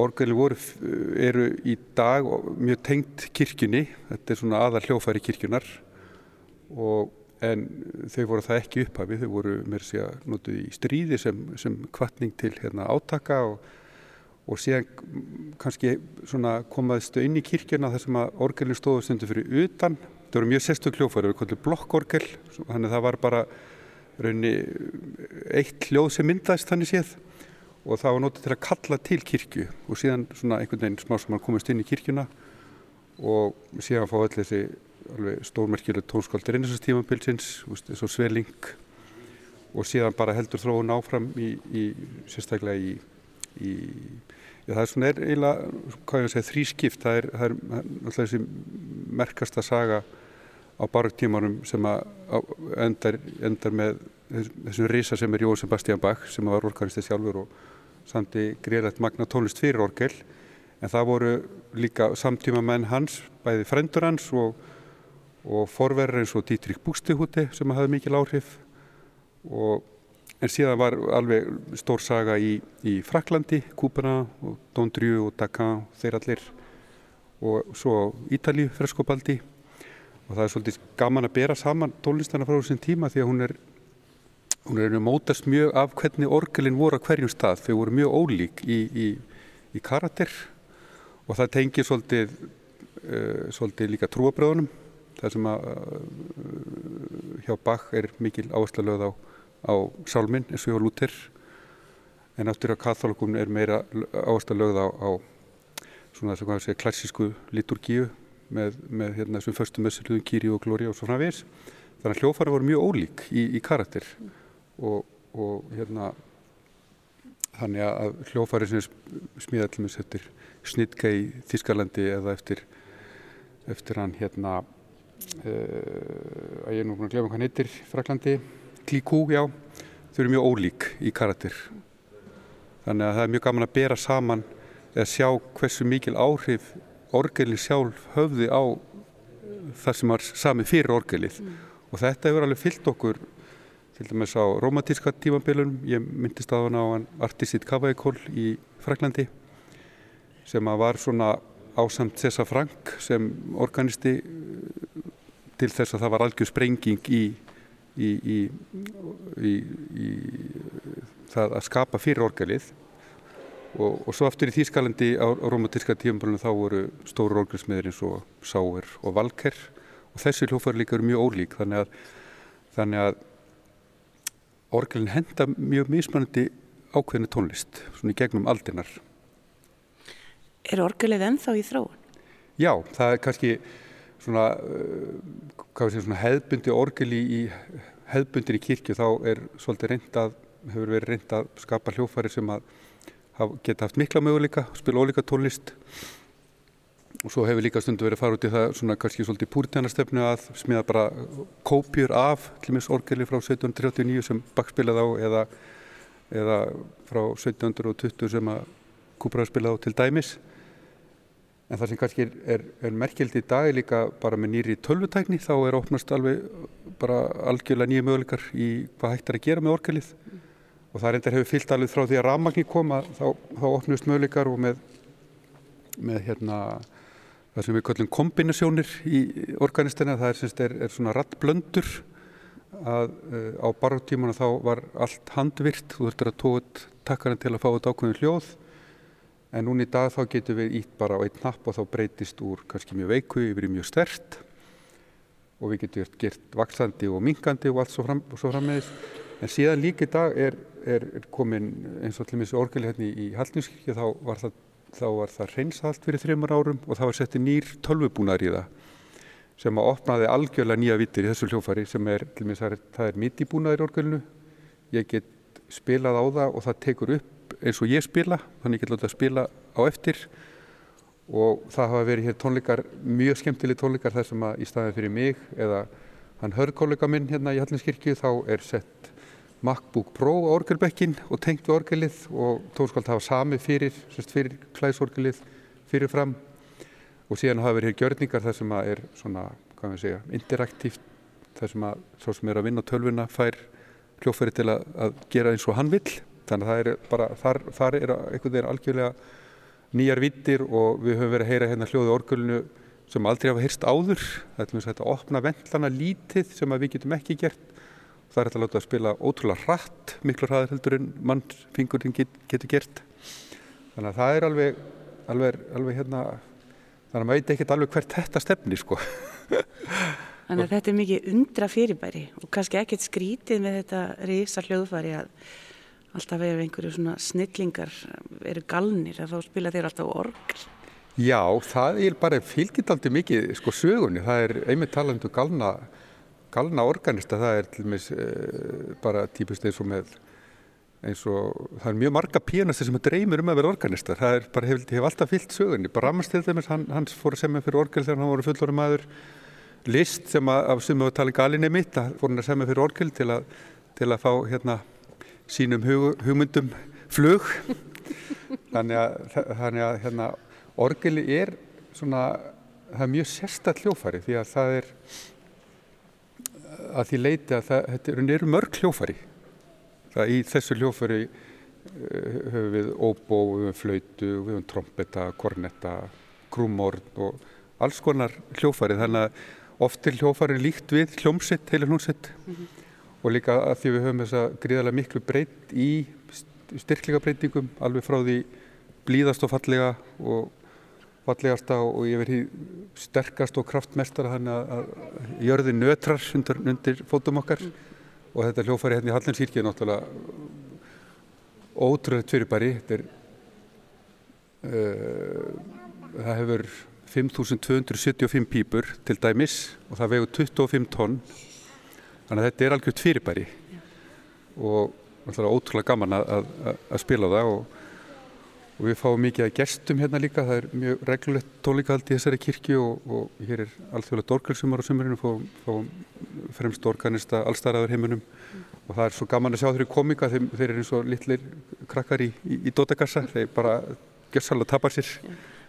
Orgelin voru, eru í dag mjög tengt kirkjunni, þetta er svona aðal hljófæri kirkjunar og en þau voru það ekki upphafi, þau voru mér sé að notu í stríði sem, sem kvartning til hérna, átaka og, og síðan kannski komaðistu inn í kirkjuna þar sem að orgelin stóðu stundu fyrir utan, það voru mjög sérstök hljófæri, við kallum blokkorgel, þannig að það var bara raunni eitt hljóð sem myndaðist þannig séð. Og það var notið til að kalla til kirkju og síðan svona einhvern veginn smá sem hann komist inn í kirkjuna og síðan fá öll þessi stórmerkileg tónskáldir einnigast tímabilsins eins og Sveling og síðan bara heldur þróun áfram í, í sérstaklega í, í já, það er svona eiginlega, hvað ég að segja, þrískipt. Það er, það er alltaf þessi merkasta saga á barugtímanum sem að endar, endar með þessum risa sem er Jóhann Sebastian Bach sem var orkanistið sjálfur og samti greiðlegt magna tónlist fyrir orgel. En það voru líka samtíma menn hans, bæði frendur hans og, og forverðar eins og Dietrich Buxtehude sem hafði mikil áhrif. Og en síðan var alveg stór saga í, í Fraklandi, Kúpana og Dondriu og Dakar, þeir allir. Og svo Ítalíu, Freskobaldi og það er svolítið gaman að bera saman tónlistana frá þessum tíma því að hún er hún er mótast mjög af hvernig orgelin voru á hverjum stað, þau voru mjög ólík í, í, í karakter. Og það tengir svolítið uh, svolítið líka trúabröðunum það sem að uh, hjá Bach er mikil áherslu lögð á, á sálminn eins og hjá Luther en áttur á katholkum er meira áherslu lögð á, á svona þess að hvað sé klassísku liturgíu með, með hérna þessum förstum össurluðum Kiri og Gloria og svo framvegis. Þannig að hljófari voru mjög ólík í, í karakter. Og, og hérna þannig að hljófari sem smíða allir eftir Snittka í Þískalandi eða eftir eftir hann hérna að ég er nú búin að glemja hvað hann heitir Fraklandi, Klíkú, já. Þau eru mjög ólík í karakter. Þannig að það er mjög gaman að bera saman eða sjá hversu mikil áhrif orgelin sjálf höfði á það sem var sami fyrir orgelið. Mm. og þetta hefur alveg fyllt okkur til dæmis á romantíska tímambilunum ég myndist á hann á hann Artisit Kavaikól í Fraklandi sem að var svona ásamt Cessa Frank sem organisti til þess að það var algjör sprenging í, í, í, í það að skapa fyrir orgelið og, og svo aftur í Þýskalandi á, á romantíska tímambilunum þá voru stóru orgelsmiður eins og Sáer og Valker og þessi hljófari líka eru mjög ólík þannig að, þannig að orgelin henda mjög mismannandi ákveðinu tónlist svona í gegnum aldinnar. Er orgelið ennþá í þróun? Já, það er kannski svona, uh, svona hefðbundi orgeli í hefðbundir í kirkju þá er svolítið reyndað, hefur verið reyndað að skapa hljófari sem að geta haft mikla möguleika, spila ólíka tónlist. Og svo hefur líka stundu verið að fara út í það svona kannski svolítið púrtænastefnu að smiða bara kópjur af hlumins orgeli frá 1739 sem bakspilað á eða, eða frá 1720 sem að kúpraði spilað á til dæmis en það sem kannski er, er, er merkjald í dag líka bara með nýri tölvutækni þá er opnast alveg bara algjörlega nýja möguleikar í hvað hægt er að gera með orgelið mm. og það reyndar hefur fyllt alveg frá því að rammagni koma þá, þá opnust möguleikar og með, með hérna það sem við kallum kombinasjónir í organistina, það er, semst, er, er svona rattblöndur að uh, á baróttímanu þá var allt handvirt, þú þurftir að tóða takkarinn til að fá þetta ákveðin hljóð en núna í dag þá getur við ítt bara á einn napp og þá breytist úr kannski mjög veiku yfir í mjög stert og við getum gert vaksandi og mingandi og allt svo, fram, svo frammeðis en síðan líka í dag er, er komin eins og allir missu orgel hérna í Hallnýskirkja þá var það þá var það reynsalt fyrir þreymur árum og það var settið nýr tölvubúnar í það sem að opnaði algjörlega nýja vittir í þessu hljófari sem er, það er mitt í búnaðir orgelinu. Ég get spilað á það og það tekur upp eins og ég spila þannig ég get látað að spila á eftir. Og það hafa verið hér tónleikar mjög skemmtileg tónleikar þar sem að í staðin fyrir mig eða hann hörðkollega minn hérna í Hallinskirkju þá er sett MacBook Pro orgelbekkin og tengt við orgelið og tónskald hafa sami fyrir, fyrir klæsorgelið fyrirfram. Og síðan hafa verið hér gjörningar þar sem að er svona, hvað við segja, interaktíft þar sem að svo sem er að vinna tölvuna fær hljófæri til að, að gera eins og hann vill þannig að er bara, þar, þar er einhvern veginn algjörlega nýjar vittir og við höfum verið að heyra hérna hljóðu orgelinu sem aldrei hafa heyrst áður. Það er til að opna vendlana lítið sem við getum ekki gert. Það er að láta að spila ótrúlega hratt miklu hraðar heldur en mannfingurinn get, getur gert. Þannig að það er alveg alveg, alveg hérna þannig að maður veit ekkert alveg hvert þetta stefni sko. Þannig að þetta er mikið undra fyrirbæri og kannski ekkert skrítið með þetta reysa hljóðfari að alltaf ef einhverju svona snillingar eru galnir að þá spila þeir alltaf orgl Já, það er bara fylgind aldrei mikið sko sögunni, það er einmitt talandu um galna galna organista. Það er til mis e, bara típist eins og með eins og það er mjög marga píanastir sem dreymir um að vera organistar það er bara hef, hef alltaf fyllt sögunni. Bara Ramars til dæmis, hann, hans fór að semja fyrir orgel þegar hann voru fullorinn maður. List sem að, af sem við tala galinni mitt að fór hann að semja fyrir orgel til að, til að fá hérna sínum hug, hugmyndum flug. Þannig að, þannig að hérna, orgeli er svona það er mjög sérstætt hljófari því að það er að því leiti að það, þetta eru mörg hljófari Það í þessu hljófari höfum við óbó, við höfum flöytu, við höfum trombetta, kornetta, krúmórn og alls konar hljófari þannig að oft er hljófari líkt við hljómsett, heilir hljómsett mm -hmm. Og líka að því við höfum þessa gríðarlega miklu breytt í styrklega breytingum alveg frá því blíðast og fallega og fallegasta og ég verði sterkast og kraftmestara þannig að jörði nötrar undir, undir fótum okkar mm. og þetta hljófari hérna í Hallinsýrki er náttúrulega ótrúlega fyrirbæri þetta er uh, það hefur 5275 pípur til dæmis og það vegur 25 tonn þannig að þetta er algjört fyrirbæri. Og það er ótrúlega gaman að, að, að spila það og, og við fáum mikið að gestum hérna líka. Það er mjög reglulegt tónleikahald í þessari kirkju og, og hér er alþjóðlega dorgelsumar á sömurinu fáum, fáum fremst organista allstæðaður heiminum. Mm. og það er svo gaman að sjá þeirri komika þeir, þeir eru eins og litlir krakkar í, í, í dótakassa þeir bara gössalega tapar sér.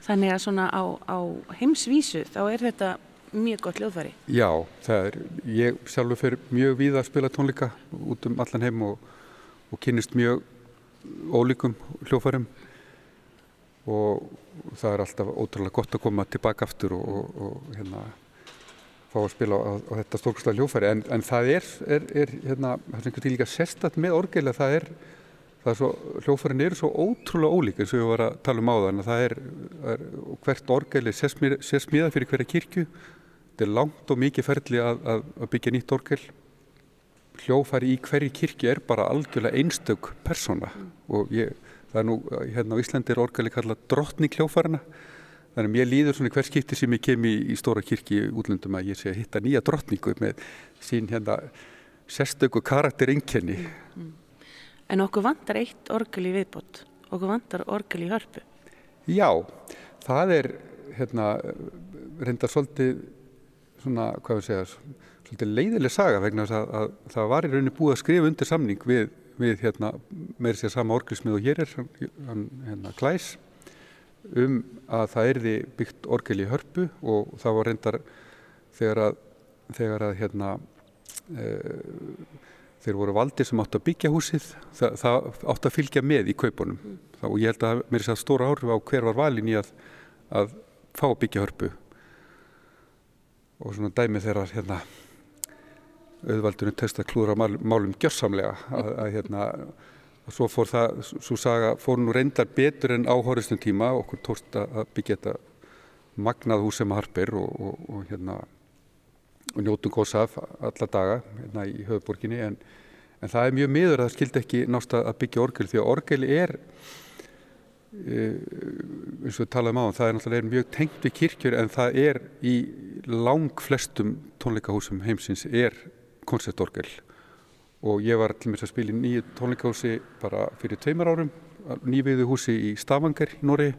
Þannig að svona á, á heimsvísu þá er þetta mjög gott hljóðfæri. Já, það er, ég sjálfur fyrir mjög víða að spila tónleika út um allan heim og, og kynist mjög ólíkum hljóðfærum og það er alltaf ótrúlega gott að koma tilbaka aftur og, og, og hérna fá að spila á, á þetta stórkustlega hljóðfæri en, en það er, er, er hérna, það er einhvern veginn líka sérstatt með orgeila, það er það er svo, hljóðfærin eru svo ótrúlega ólík eins og við varum að tala um á það en það er, er hvert orgeli sér smíða fyrir hverja kirkju þetta er langt og mikið ferli að, að, að byggja nýtt orgel hljóðfæri í hverju kirkju er bara algjörlega einstök persóna mm. og ég, það er nú hérna á Íslandi er orgeli kallað drottning hljóðfærina þannig að mér líður svona hver skipti sem ég kem í, í stóra kirkju útlöndum að ég sé að hitta nýja drottningu með sín hérna sérstöku karaktereinkenni mm. En okkur vantar eitt orgel í viðbót, okkur vantar orgel í hörpu. Já, það er hérna, reyndar svolítið, svona, hvað við segja, svolítið leiðileg saga vegna þess að, að það var í rauninni búið að skrifa undir samning við, við hérna, með þess að sama orgelsmið og hér er, hann, hérna, Klæs, um að það erði byggt orgel í hörpu og það var reyndar þegar að, þegar að, hérna, eða, þeir voru valdir sem átt að byggja húsið það, það átt að fylgja með í kaupunum mm. og ég held að mér er það stóra áhrif á hver var valin í að, að fá að byggja hörpu og svona dæmi þeirra hérna, auðvaldunum testa klúra mál, málum gjörsamlega að, að hérna og svo fór það, svo saga, fór nú reyndar betur en áhóristum tíma. Okkur tórt að byggja þetta magnað hús sem harpir og, og, og hérna og njótum góðs af alla daga hérna í höfuborginni en, en það er mjög miður að það skildi ekki nást að byggja orgel því að orgel er e, eins og við talaðum á það er náttúrulega mjög tengt við kirkjur en það er í lang flestum tónleikahúsum heimsins er koncertorgel og ég var til með að spila í nýju tónleikahúsi bara fyrir tveimur árum nýviðu húsi í Stavanger í Nóri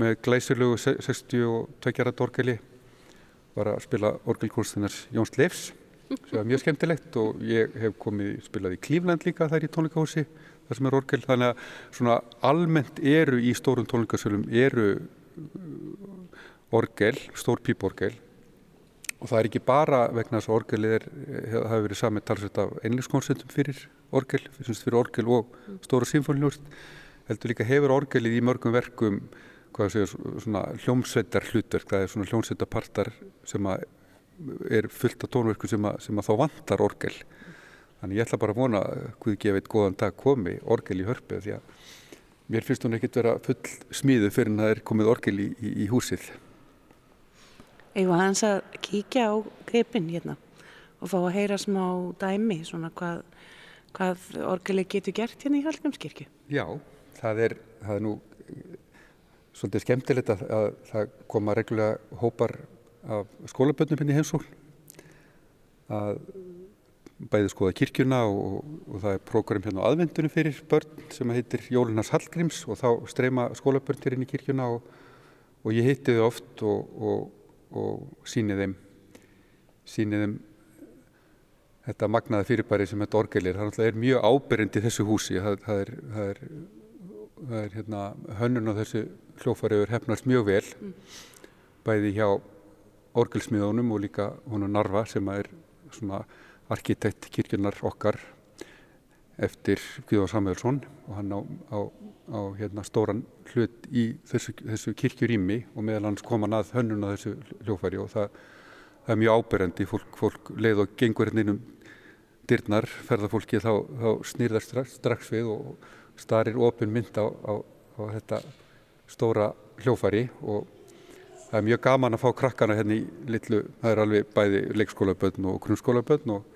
með glæsilegu 62 gera orgeli var að spila orgelkonstinars Jóns Leifs sem var mjög skemmtilegt og ég hef komið spilað í Klífland líka þær í tónleikahósi þar sem er orgel. Þannig að svona almennt eru í stórum tónleikasölum eru uh, orgel, stór píporgel og það er ekki bara vegna þess að orgelið er, það hefur verið samið talsveit af einlegskonsentum fyrir orgel, fyrir orgel og stóra symfóniljóst heldur líka hefur orgelið í mörgum verkum hvað séu svona hljómsveitar hlutverk, það er svona hljómsveitapartar sem að er fullt af tónverku sem að, sem að þá vantar orgel. Þannig ég ætla bara að vona Guð gefið góðan dag komi orgel í hörpu því að mér finnst hún ekkert vera full smíðu fyrir en það er komið orgel í, í, í húsið. Eða hans að kíkja á grepin hérna og fá að heyra smá dæmi svona hvað, hvað orgeli getur gert hérna í Hallgrímskirkju? Já, það er, það er nú svolítið skemmtilegt að, að það koma reglulega hópar af skólaböndum hérna í heimsól að bæði skoða kirkjuna og, og það er prógram hérna á aðvendunum fyrir börn sem heitir Jólunas Hallgríms og þá streyma skólabörnir inn í kirkjuna og, og ég hitti þau oft og, og síni þeim síni þeim þetta magnaða fyrirbæri sem þetta orgelir, það er mjög áberendi þessu húsi, það, það er, það er, það er hérna, hönnun á þessu hljófariður hefnast mjög vel mm. bæði hjá orgelsmiðunum og líka húnu Narva sem er svona arkitekt kirkjunar okkar eftir Guðvá Samuelsson og hann á, á, á hérna, stóran hlut í þessu, þessu kirkjurými og meðal hans kom hann að hönnun á þessu hljófæri og það, það er mjög áberandi, fólk, fólk leið og gengur hérna innum dyrnar, ferðarfólki þá, þá snýrðar strax, strax við og starir ofin mynd á, á þetta stóra hljófæri og það er mjög gaman að fá krakkana hérna í litlu, það er alveg bæði leikskólaböðn og grunnskólaböðn og,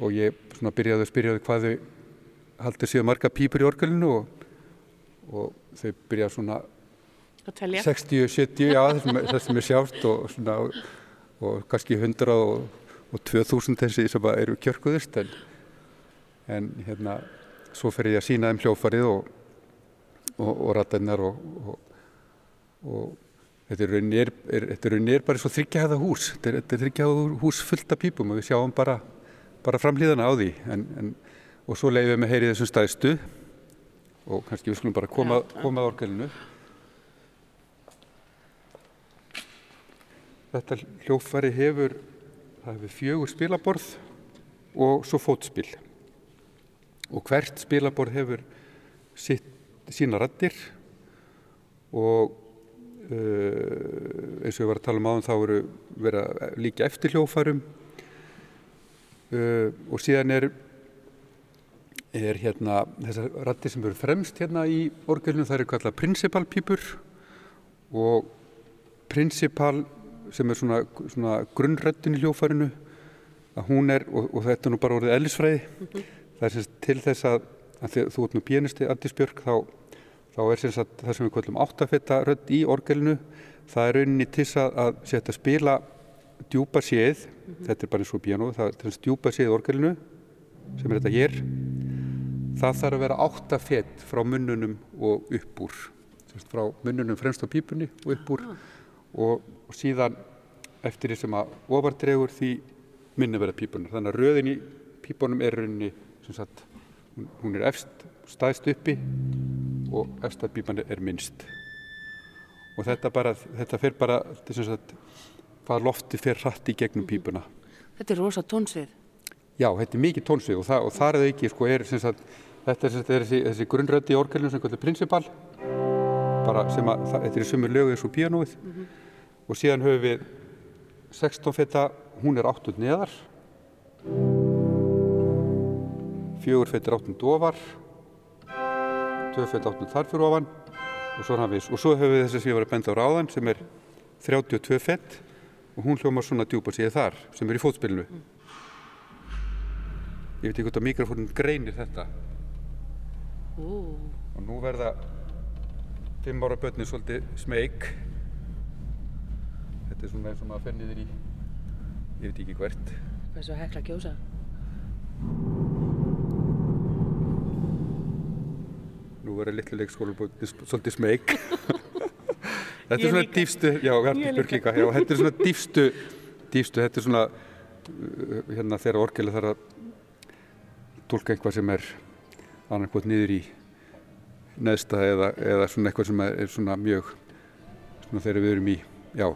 og ég svona byrjaði að spyrja þau hvað þau haldur síðan marga pípur í orgelinu og, og þau byrjaði svona 60, 70, já það sem er sjást og svona og kannski 100 og, og 2000 þessi sem eru kjörkuðust en, en hérna svo fer ég að sína þeim hljófarið og og ratennar og og Þetta er rauninni er, bara svo þryggjaða hús, þetta er, er þryggjaða hús fullt af pípum og við sjáum bara, bara framhlýðana á því en, en, og svo leiðum við með heyrið þessum stæðstu og kannski við skulum bara koma, koma að orgelinu. Þetta hljófari hefur, hefur fjögur spilaborð og svo fótspil. Og hvert spilaborð hefur sitt, sína rattir og Uh, eins og ég var að tala um áðan þá eru verið að líka eftir hljófarum uh, og síðan er er hérna þessar rættir sem eru fremst hérna í orgelinu það eru kallað principalpípur og principal sem er svona, svona grunnrættin í hljófarinu að hún er, og, og þetta er nú bara orðið ellisfræði mm -hmm. það er semst til þess að, að þú ert nú pianisti Andis Björk þá þá er sem sagt það sem við kallum áttafetta rödd í orgelinu það er rauninni til að setja að spila djúpa séð mm -hmm. þetta er bara eins og piano, það er að djúpa séð orgelinu sem er þetta hér það þarf að vera áttafett frá munnunum og upp úr frá munnunum fremst á pípunni og upp úr ah. og, og síðan eftir því sem að ofardregur því minni verða pípunar þannig að röðin í pípunum er rauninni sagt, hún er efst staðst uppi og efstapípan er minnst og þetta bara, þetta fer bara þess að hvað lofti fer hratt í gegnum mhm. pípuna. Þetta er rosa tónsvið. Já, þetta er mikið tónsvið og, það, og þar er það ekki sko, er, að, þetta er, er þessi, þessi grunnröndi í orgelinu sem kallar prinsipal bara sem að þetta er sumur lögu eins og píanóið. Mm -hmm. og síðan höfum við 16 feta, hún er 8 neðar. Fjögur feta er 8 dofar tvöfeld áttum þar fyrir ofan. Og svo, og svo höfum við þessi sem ég var að benda á ráðan sem er 32 fett og hún hljómar svona djúpa síðan þar sem er í fótspilinu. Mm. ég veit ekki hvort að mikrofónin greinir þetta. Uh. og nú verða 5 ára börnir svolítið smeg þetta er svona eins og maður fennir þér í ég veit ekki hvert. Hvað er svo hekla kjósa? Nú verður litlu leikskóla svolítið smeg þetta er svona dýfstu já, líka, já, þetta er svona dýfstu dýfstu, þetta er svona uh, hérna þegar orgelega þarf að tólka eitthvað sem er annarkot niður í neðsta eða, eða svona eitthvað sem er svona mjög svona þegar við erum í, já,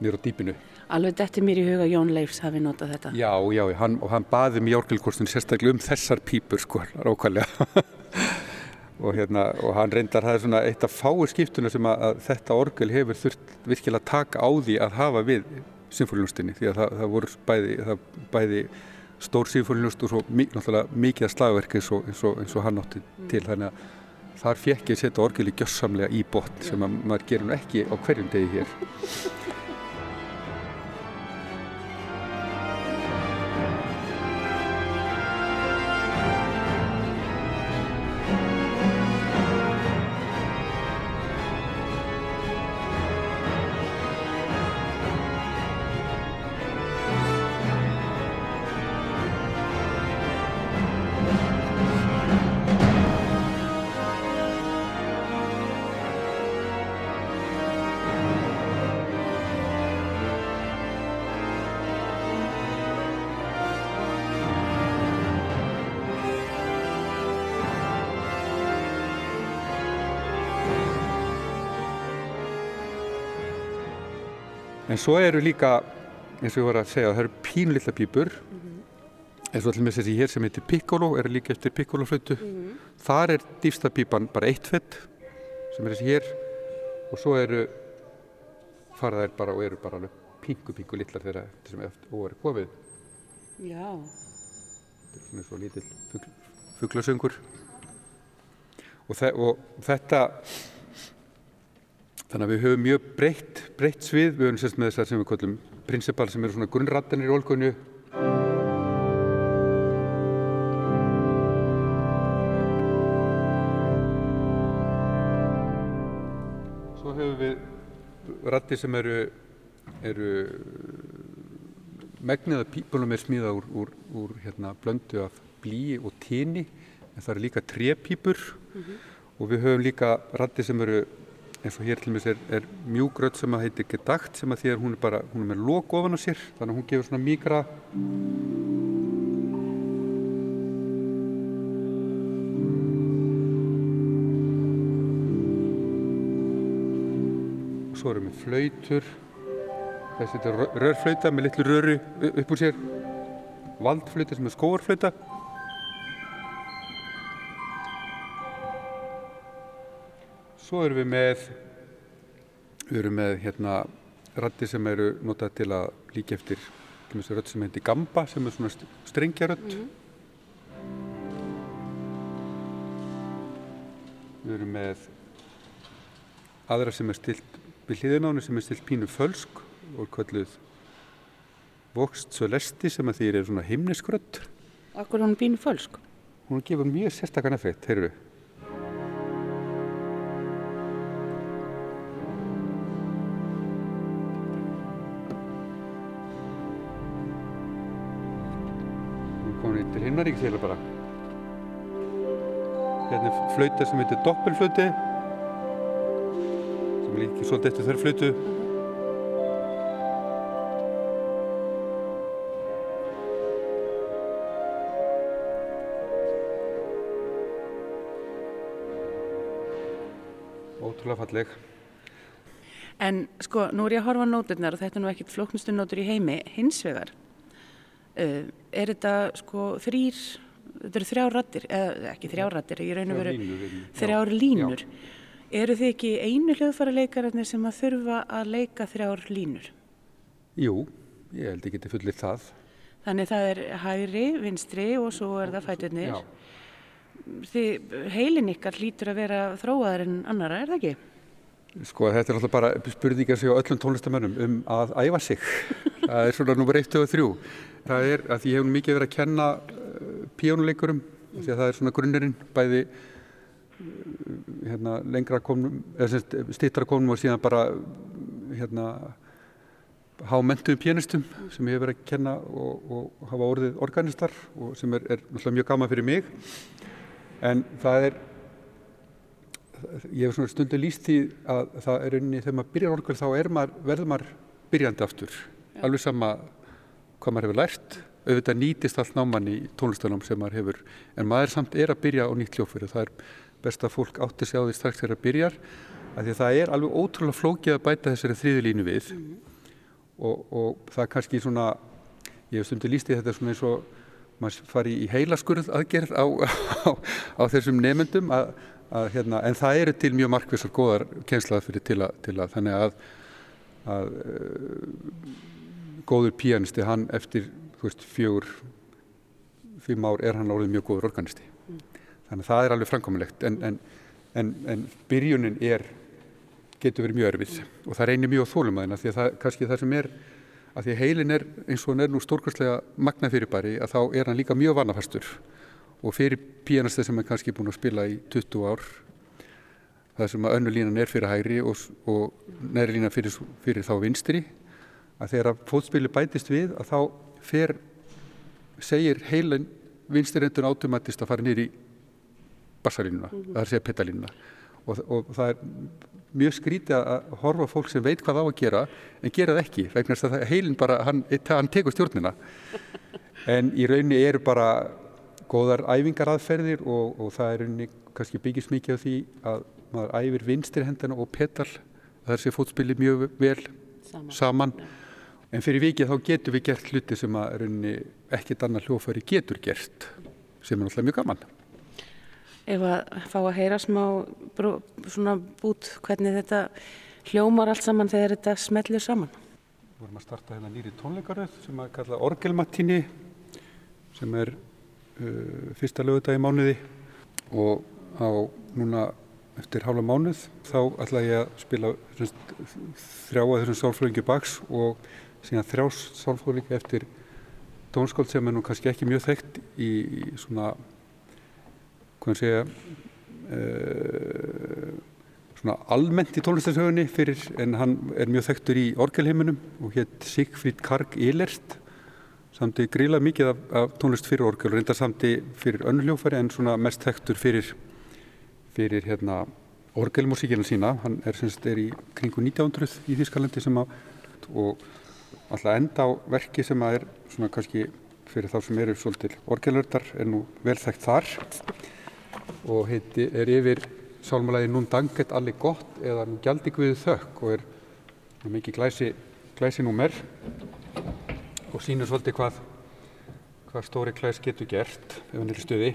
niður á dýpinu. Alveg þetta er mér í huga Jón Leifs hafi notað þetta. Já, já, hann, og hann baði um í orgelkorstun sérstaklega um þessar pípur sko, rákvæmlega og, hérna, og hann reyndar, það er svona eitt af fáir skiptuna sem að, að þetta orgel hefur þurft virkilega taka á því að hafa við symfóliunustinni því að það, það voru bæði, það, bæði stór symfóliunust og svo náttúrulega mikið að slagverk eins og, eins og, eins og hann átti til. Þannig að þar fekk ég að setja orgeli gjössamlega í botn sem að maður gerir ekki á hverjum degi hér En svo eru líka, eins og ég var að segja, það eru pínlilla pípur mm -hmm. eins og allir með þessi hér sem heitir Piccolo, er líka eftir Piccolo flötu. Mm. Þar er dýfsta pípan bara eitt fett sem er þessi hér og svo eru faraðær bara og eru bara alveg pingu pingu litlar þegar þetta sem eftir er komið. Já. Þetta er svona svo lítill fugl, fuglasöngur og, og þetta þannig að við höfum mjög breytt, breytt svið, við höfum sérst með þessar sem við kallum prinsipal sem eru svona grunnrattanir í olgunni. Svo höfum við ratti sem eru, eru megniða pípunum er smíða úr, úr, úr hérna, blöndu af blí og tíni en það eru líka trépípur. Mm -hmm. og við höfum líka ratti sem eru eins og hér til og með er, er mjúgröð sem að heitir gedagt sem að því að hún er bara hún er með lok ofan á sér þannig að hún gefur svona mýgra og svo erum við flautur. Þessi er rörflauta með litlu röru upp úr sér. Valdflauta sem er skóarflauta Svo erum við með, við erum með hérna rætti sem eru notað til að líka eftir rödd sem heitir gamba sem er svona strengjarödd. Mm -hmm. Við erum með aðra sem er stilt við hliðinánu sem er stilt pínu fölsk og kalluð vokst sölesti sem að því er svona himniskrödd. Akkur hún pínu fölsk? Hún gefur mjög sérstakann effekt, heyrðu. Til bara. Hérna er flauta sem heitir doppelflauti sem líkir svolítið eftir þörr flautu. Ótrúlega falleg. En sko, nú er ég að horfa á nóturnar og þetta er nú ekkert flóknustu nótur í heimi, hins vegar. Uh, er þetta sko þrýr, þetta eru þrjár rattir, eða ekki þrjár rattir, ég raun og veru þrjár línur. Eru þið ekki einu hljóðfæra leikararnir sem að þurfa að leika þrjár línur? Jú, ég held ekki til fullir það. Þannig það er hægri, vinstri og svo er það fæturnir. Þið, heilin ykkar hlýtur að vera þróaðar en annara, er það ekki? Sko þetta er alltaf bara spurningar sig á öllum tónlistamönnum um að æfa sig. það er svona nummer 1 og 3. Það er að ég hef mikið verið að kenna uh, píónuleikurum því að það er svona grunnurinn bæði uh, hérna, lengra konum, eða stittra konum og síðan bara hérna hámentuðum pianistum sem ég hef verið að kenna og, og hafa orðið organistar og sem er, er mjög gama fyrir mig en það er ég hef svona stundu líst því að það er unni þegar maður byrjar orgel þá maður, verður maður byrjandi aftur Já. alveg sama hvað maður hefur lært auðvitað nýtist allt náman í tónlistunum sem maður hefur en maður samt er að byrja á nýtt hljófur það er best að fólk átti sig á því strax þegar það byrjar af því að það er alveg ótrúlega flókið að bæta þessari þriðulínu við mm -hmm. og, og það er kannski svona ég hef stundu líst í þetta svona eins og maður fari í heilaskurð aðgerð á, á, á þessum nefnendum að að, hérna, en það eru til mjög markvisar góðar kennslaðfyrir til, til að þannig að, að uh, góður píanisti hann eftir veist, fjögur fimm ár er hann orðið mjög góður organisti þannig að það er alveg framkomilegt en, en, en, en byrjunin er getur verið mjög örfið mm. og það reynir mjög á þólumæðina því að það, kannski það sem er að því að heilin er eins og hann er nú stórkværslega magna fyrirbæri að þá er hann líka mjög vannafastur og fyrir píanasta sem er kannski búin að spila í 20 ár það sem að önnu línan er fyrir hægri og, og næri línan fyrir, fyrir þá vinstri að þegar að fótspili bætist við að þá fer segir heilin vinstirendun átomatist að fara nýri bassarínuna, mm -hmm. það er að segja petalínuna og, og það er mjög skrítið að horfa fólk sem veit hvað á að gera en gera það ekki vegna þess að heilin bara, hann, hann tekur stjórnina en í raunni eru bara góðar æfingaraðferðir og, og það er unni kannski byggist mikið á því að maður æfir vinstir hendana og petal það er sér fótspili mjög vel saman, saman. en fyrir vikið þá getur við gert hluti sem að unni ekkit annað hljófæri getur gert sem er náttúrulega mjög gaman. Ef að fá að heyra smá svona bút hvernig þetta hljómar allt saman þegar þetta smellir saman. Við vorum að starta hérna nýri tónleikaröð sem að kalla Orgelmattíni sem er fyrsta lögudag í mánuði og á núna eftir hálfa mánuð þá ætla ég að spila þrjá að þessum sálfröðingi baks og síðan þrjá sálfröðingi eftir tónskáld sem er nú kannski ekki mjög þekkt í, í svona hvað segja uh, svona almennt í tónlistarsögunni fyrir en hann er mjög þekktur í orgelheiminum og hétt Sigfríd Karg Eilert samti gríla mikið af, af tónlist fyrir orgel reyndar samti fyrir önnuljófæri en svona mest þekktur fyrir fyrir hérna orgelmusíkina sína. Hann er semst er í kringu 1900 í Þískalandi sem að og alltaf enda á verki sem að er svona kannski fyrir þá sem eru svolítil orgelördar er nú vel þekkt þar. Og heiti, er yfir sálmalagi Nún danget allir gott eða Nún gjaldi guðið þökk og er mikið glæsi, glæsi númer og sínur svolítið hvað, hvað stóri glæs getur gert ef hann er í stuði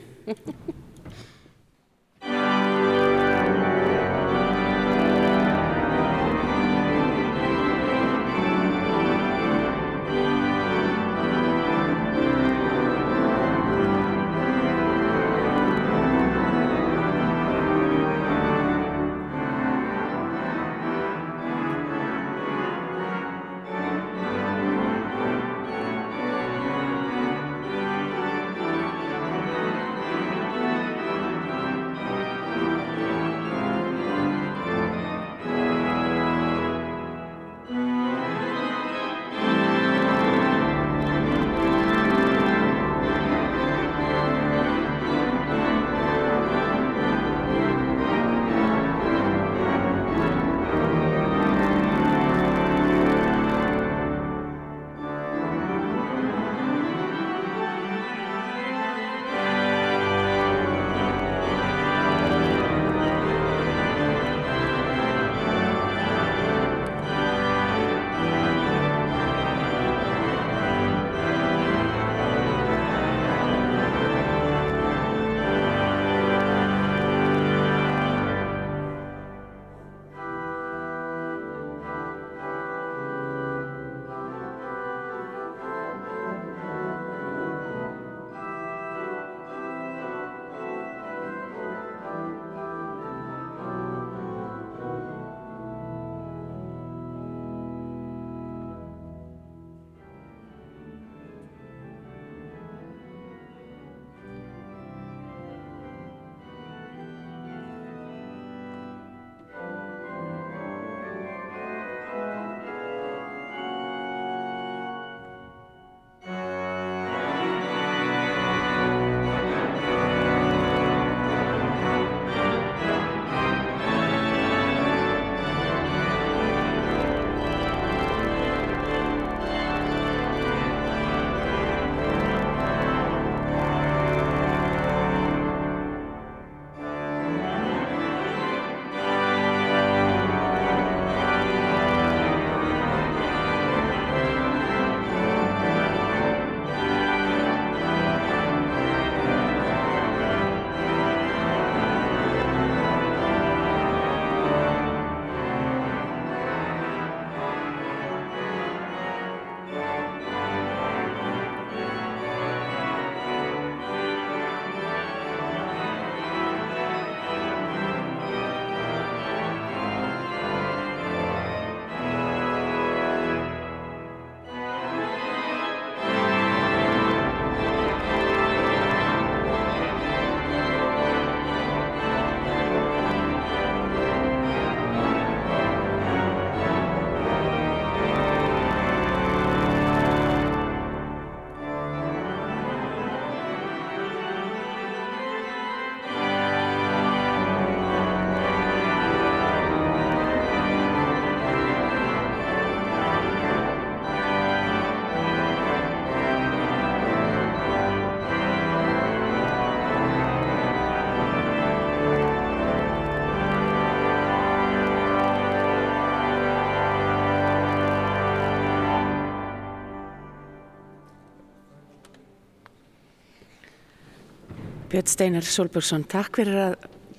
Björn Steinar Solbergsson, takk fyrir að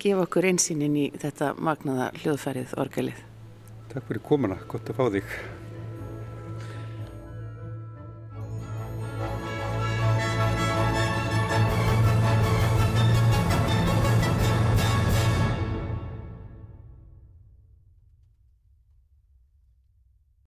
gefa okkur einsýnin í þetta magnaða hljóðfærið orgelið. Takk fyrir komuna, gott að fá þig.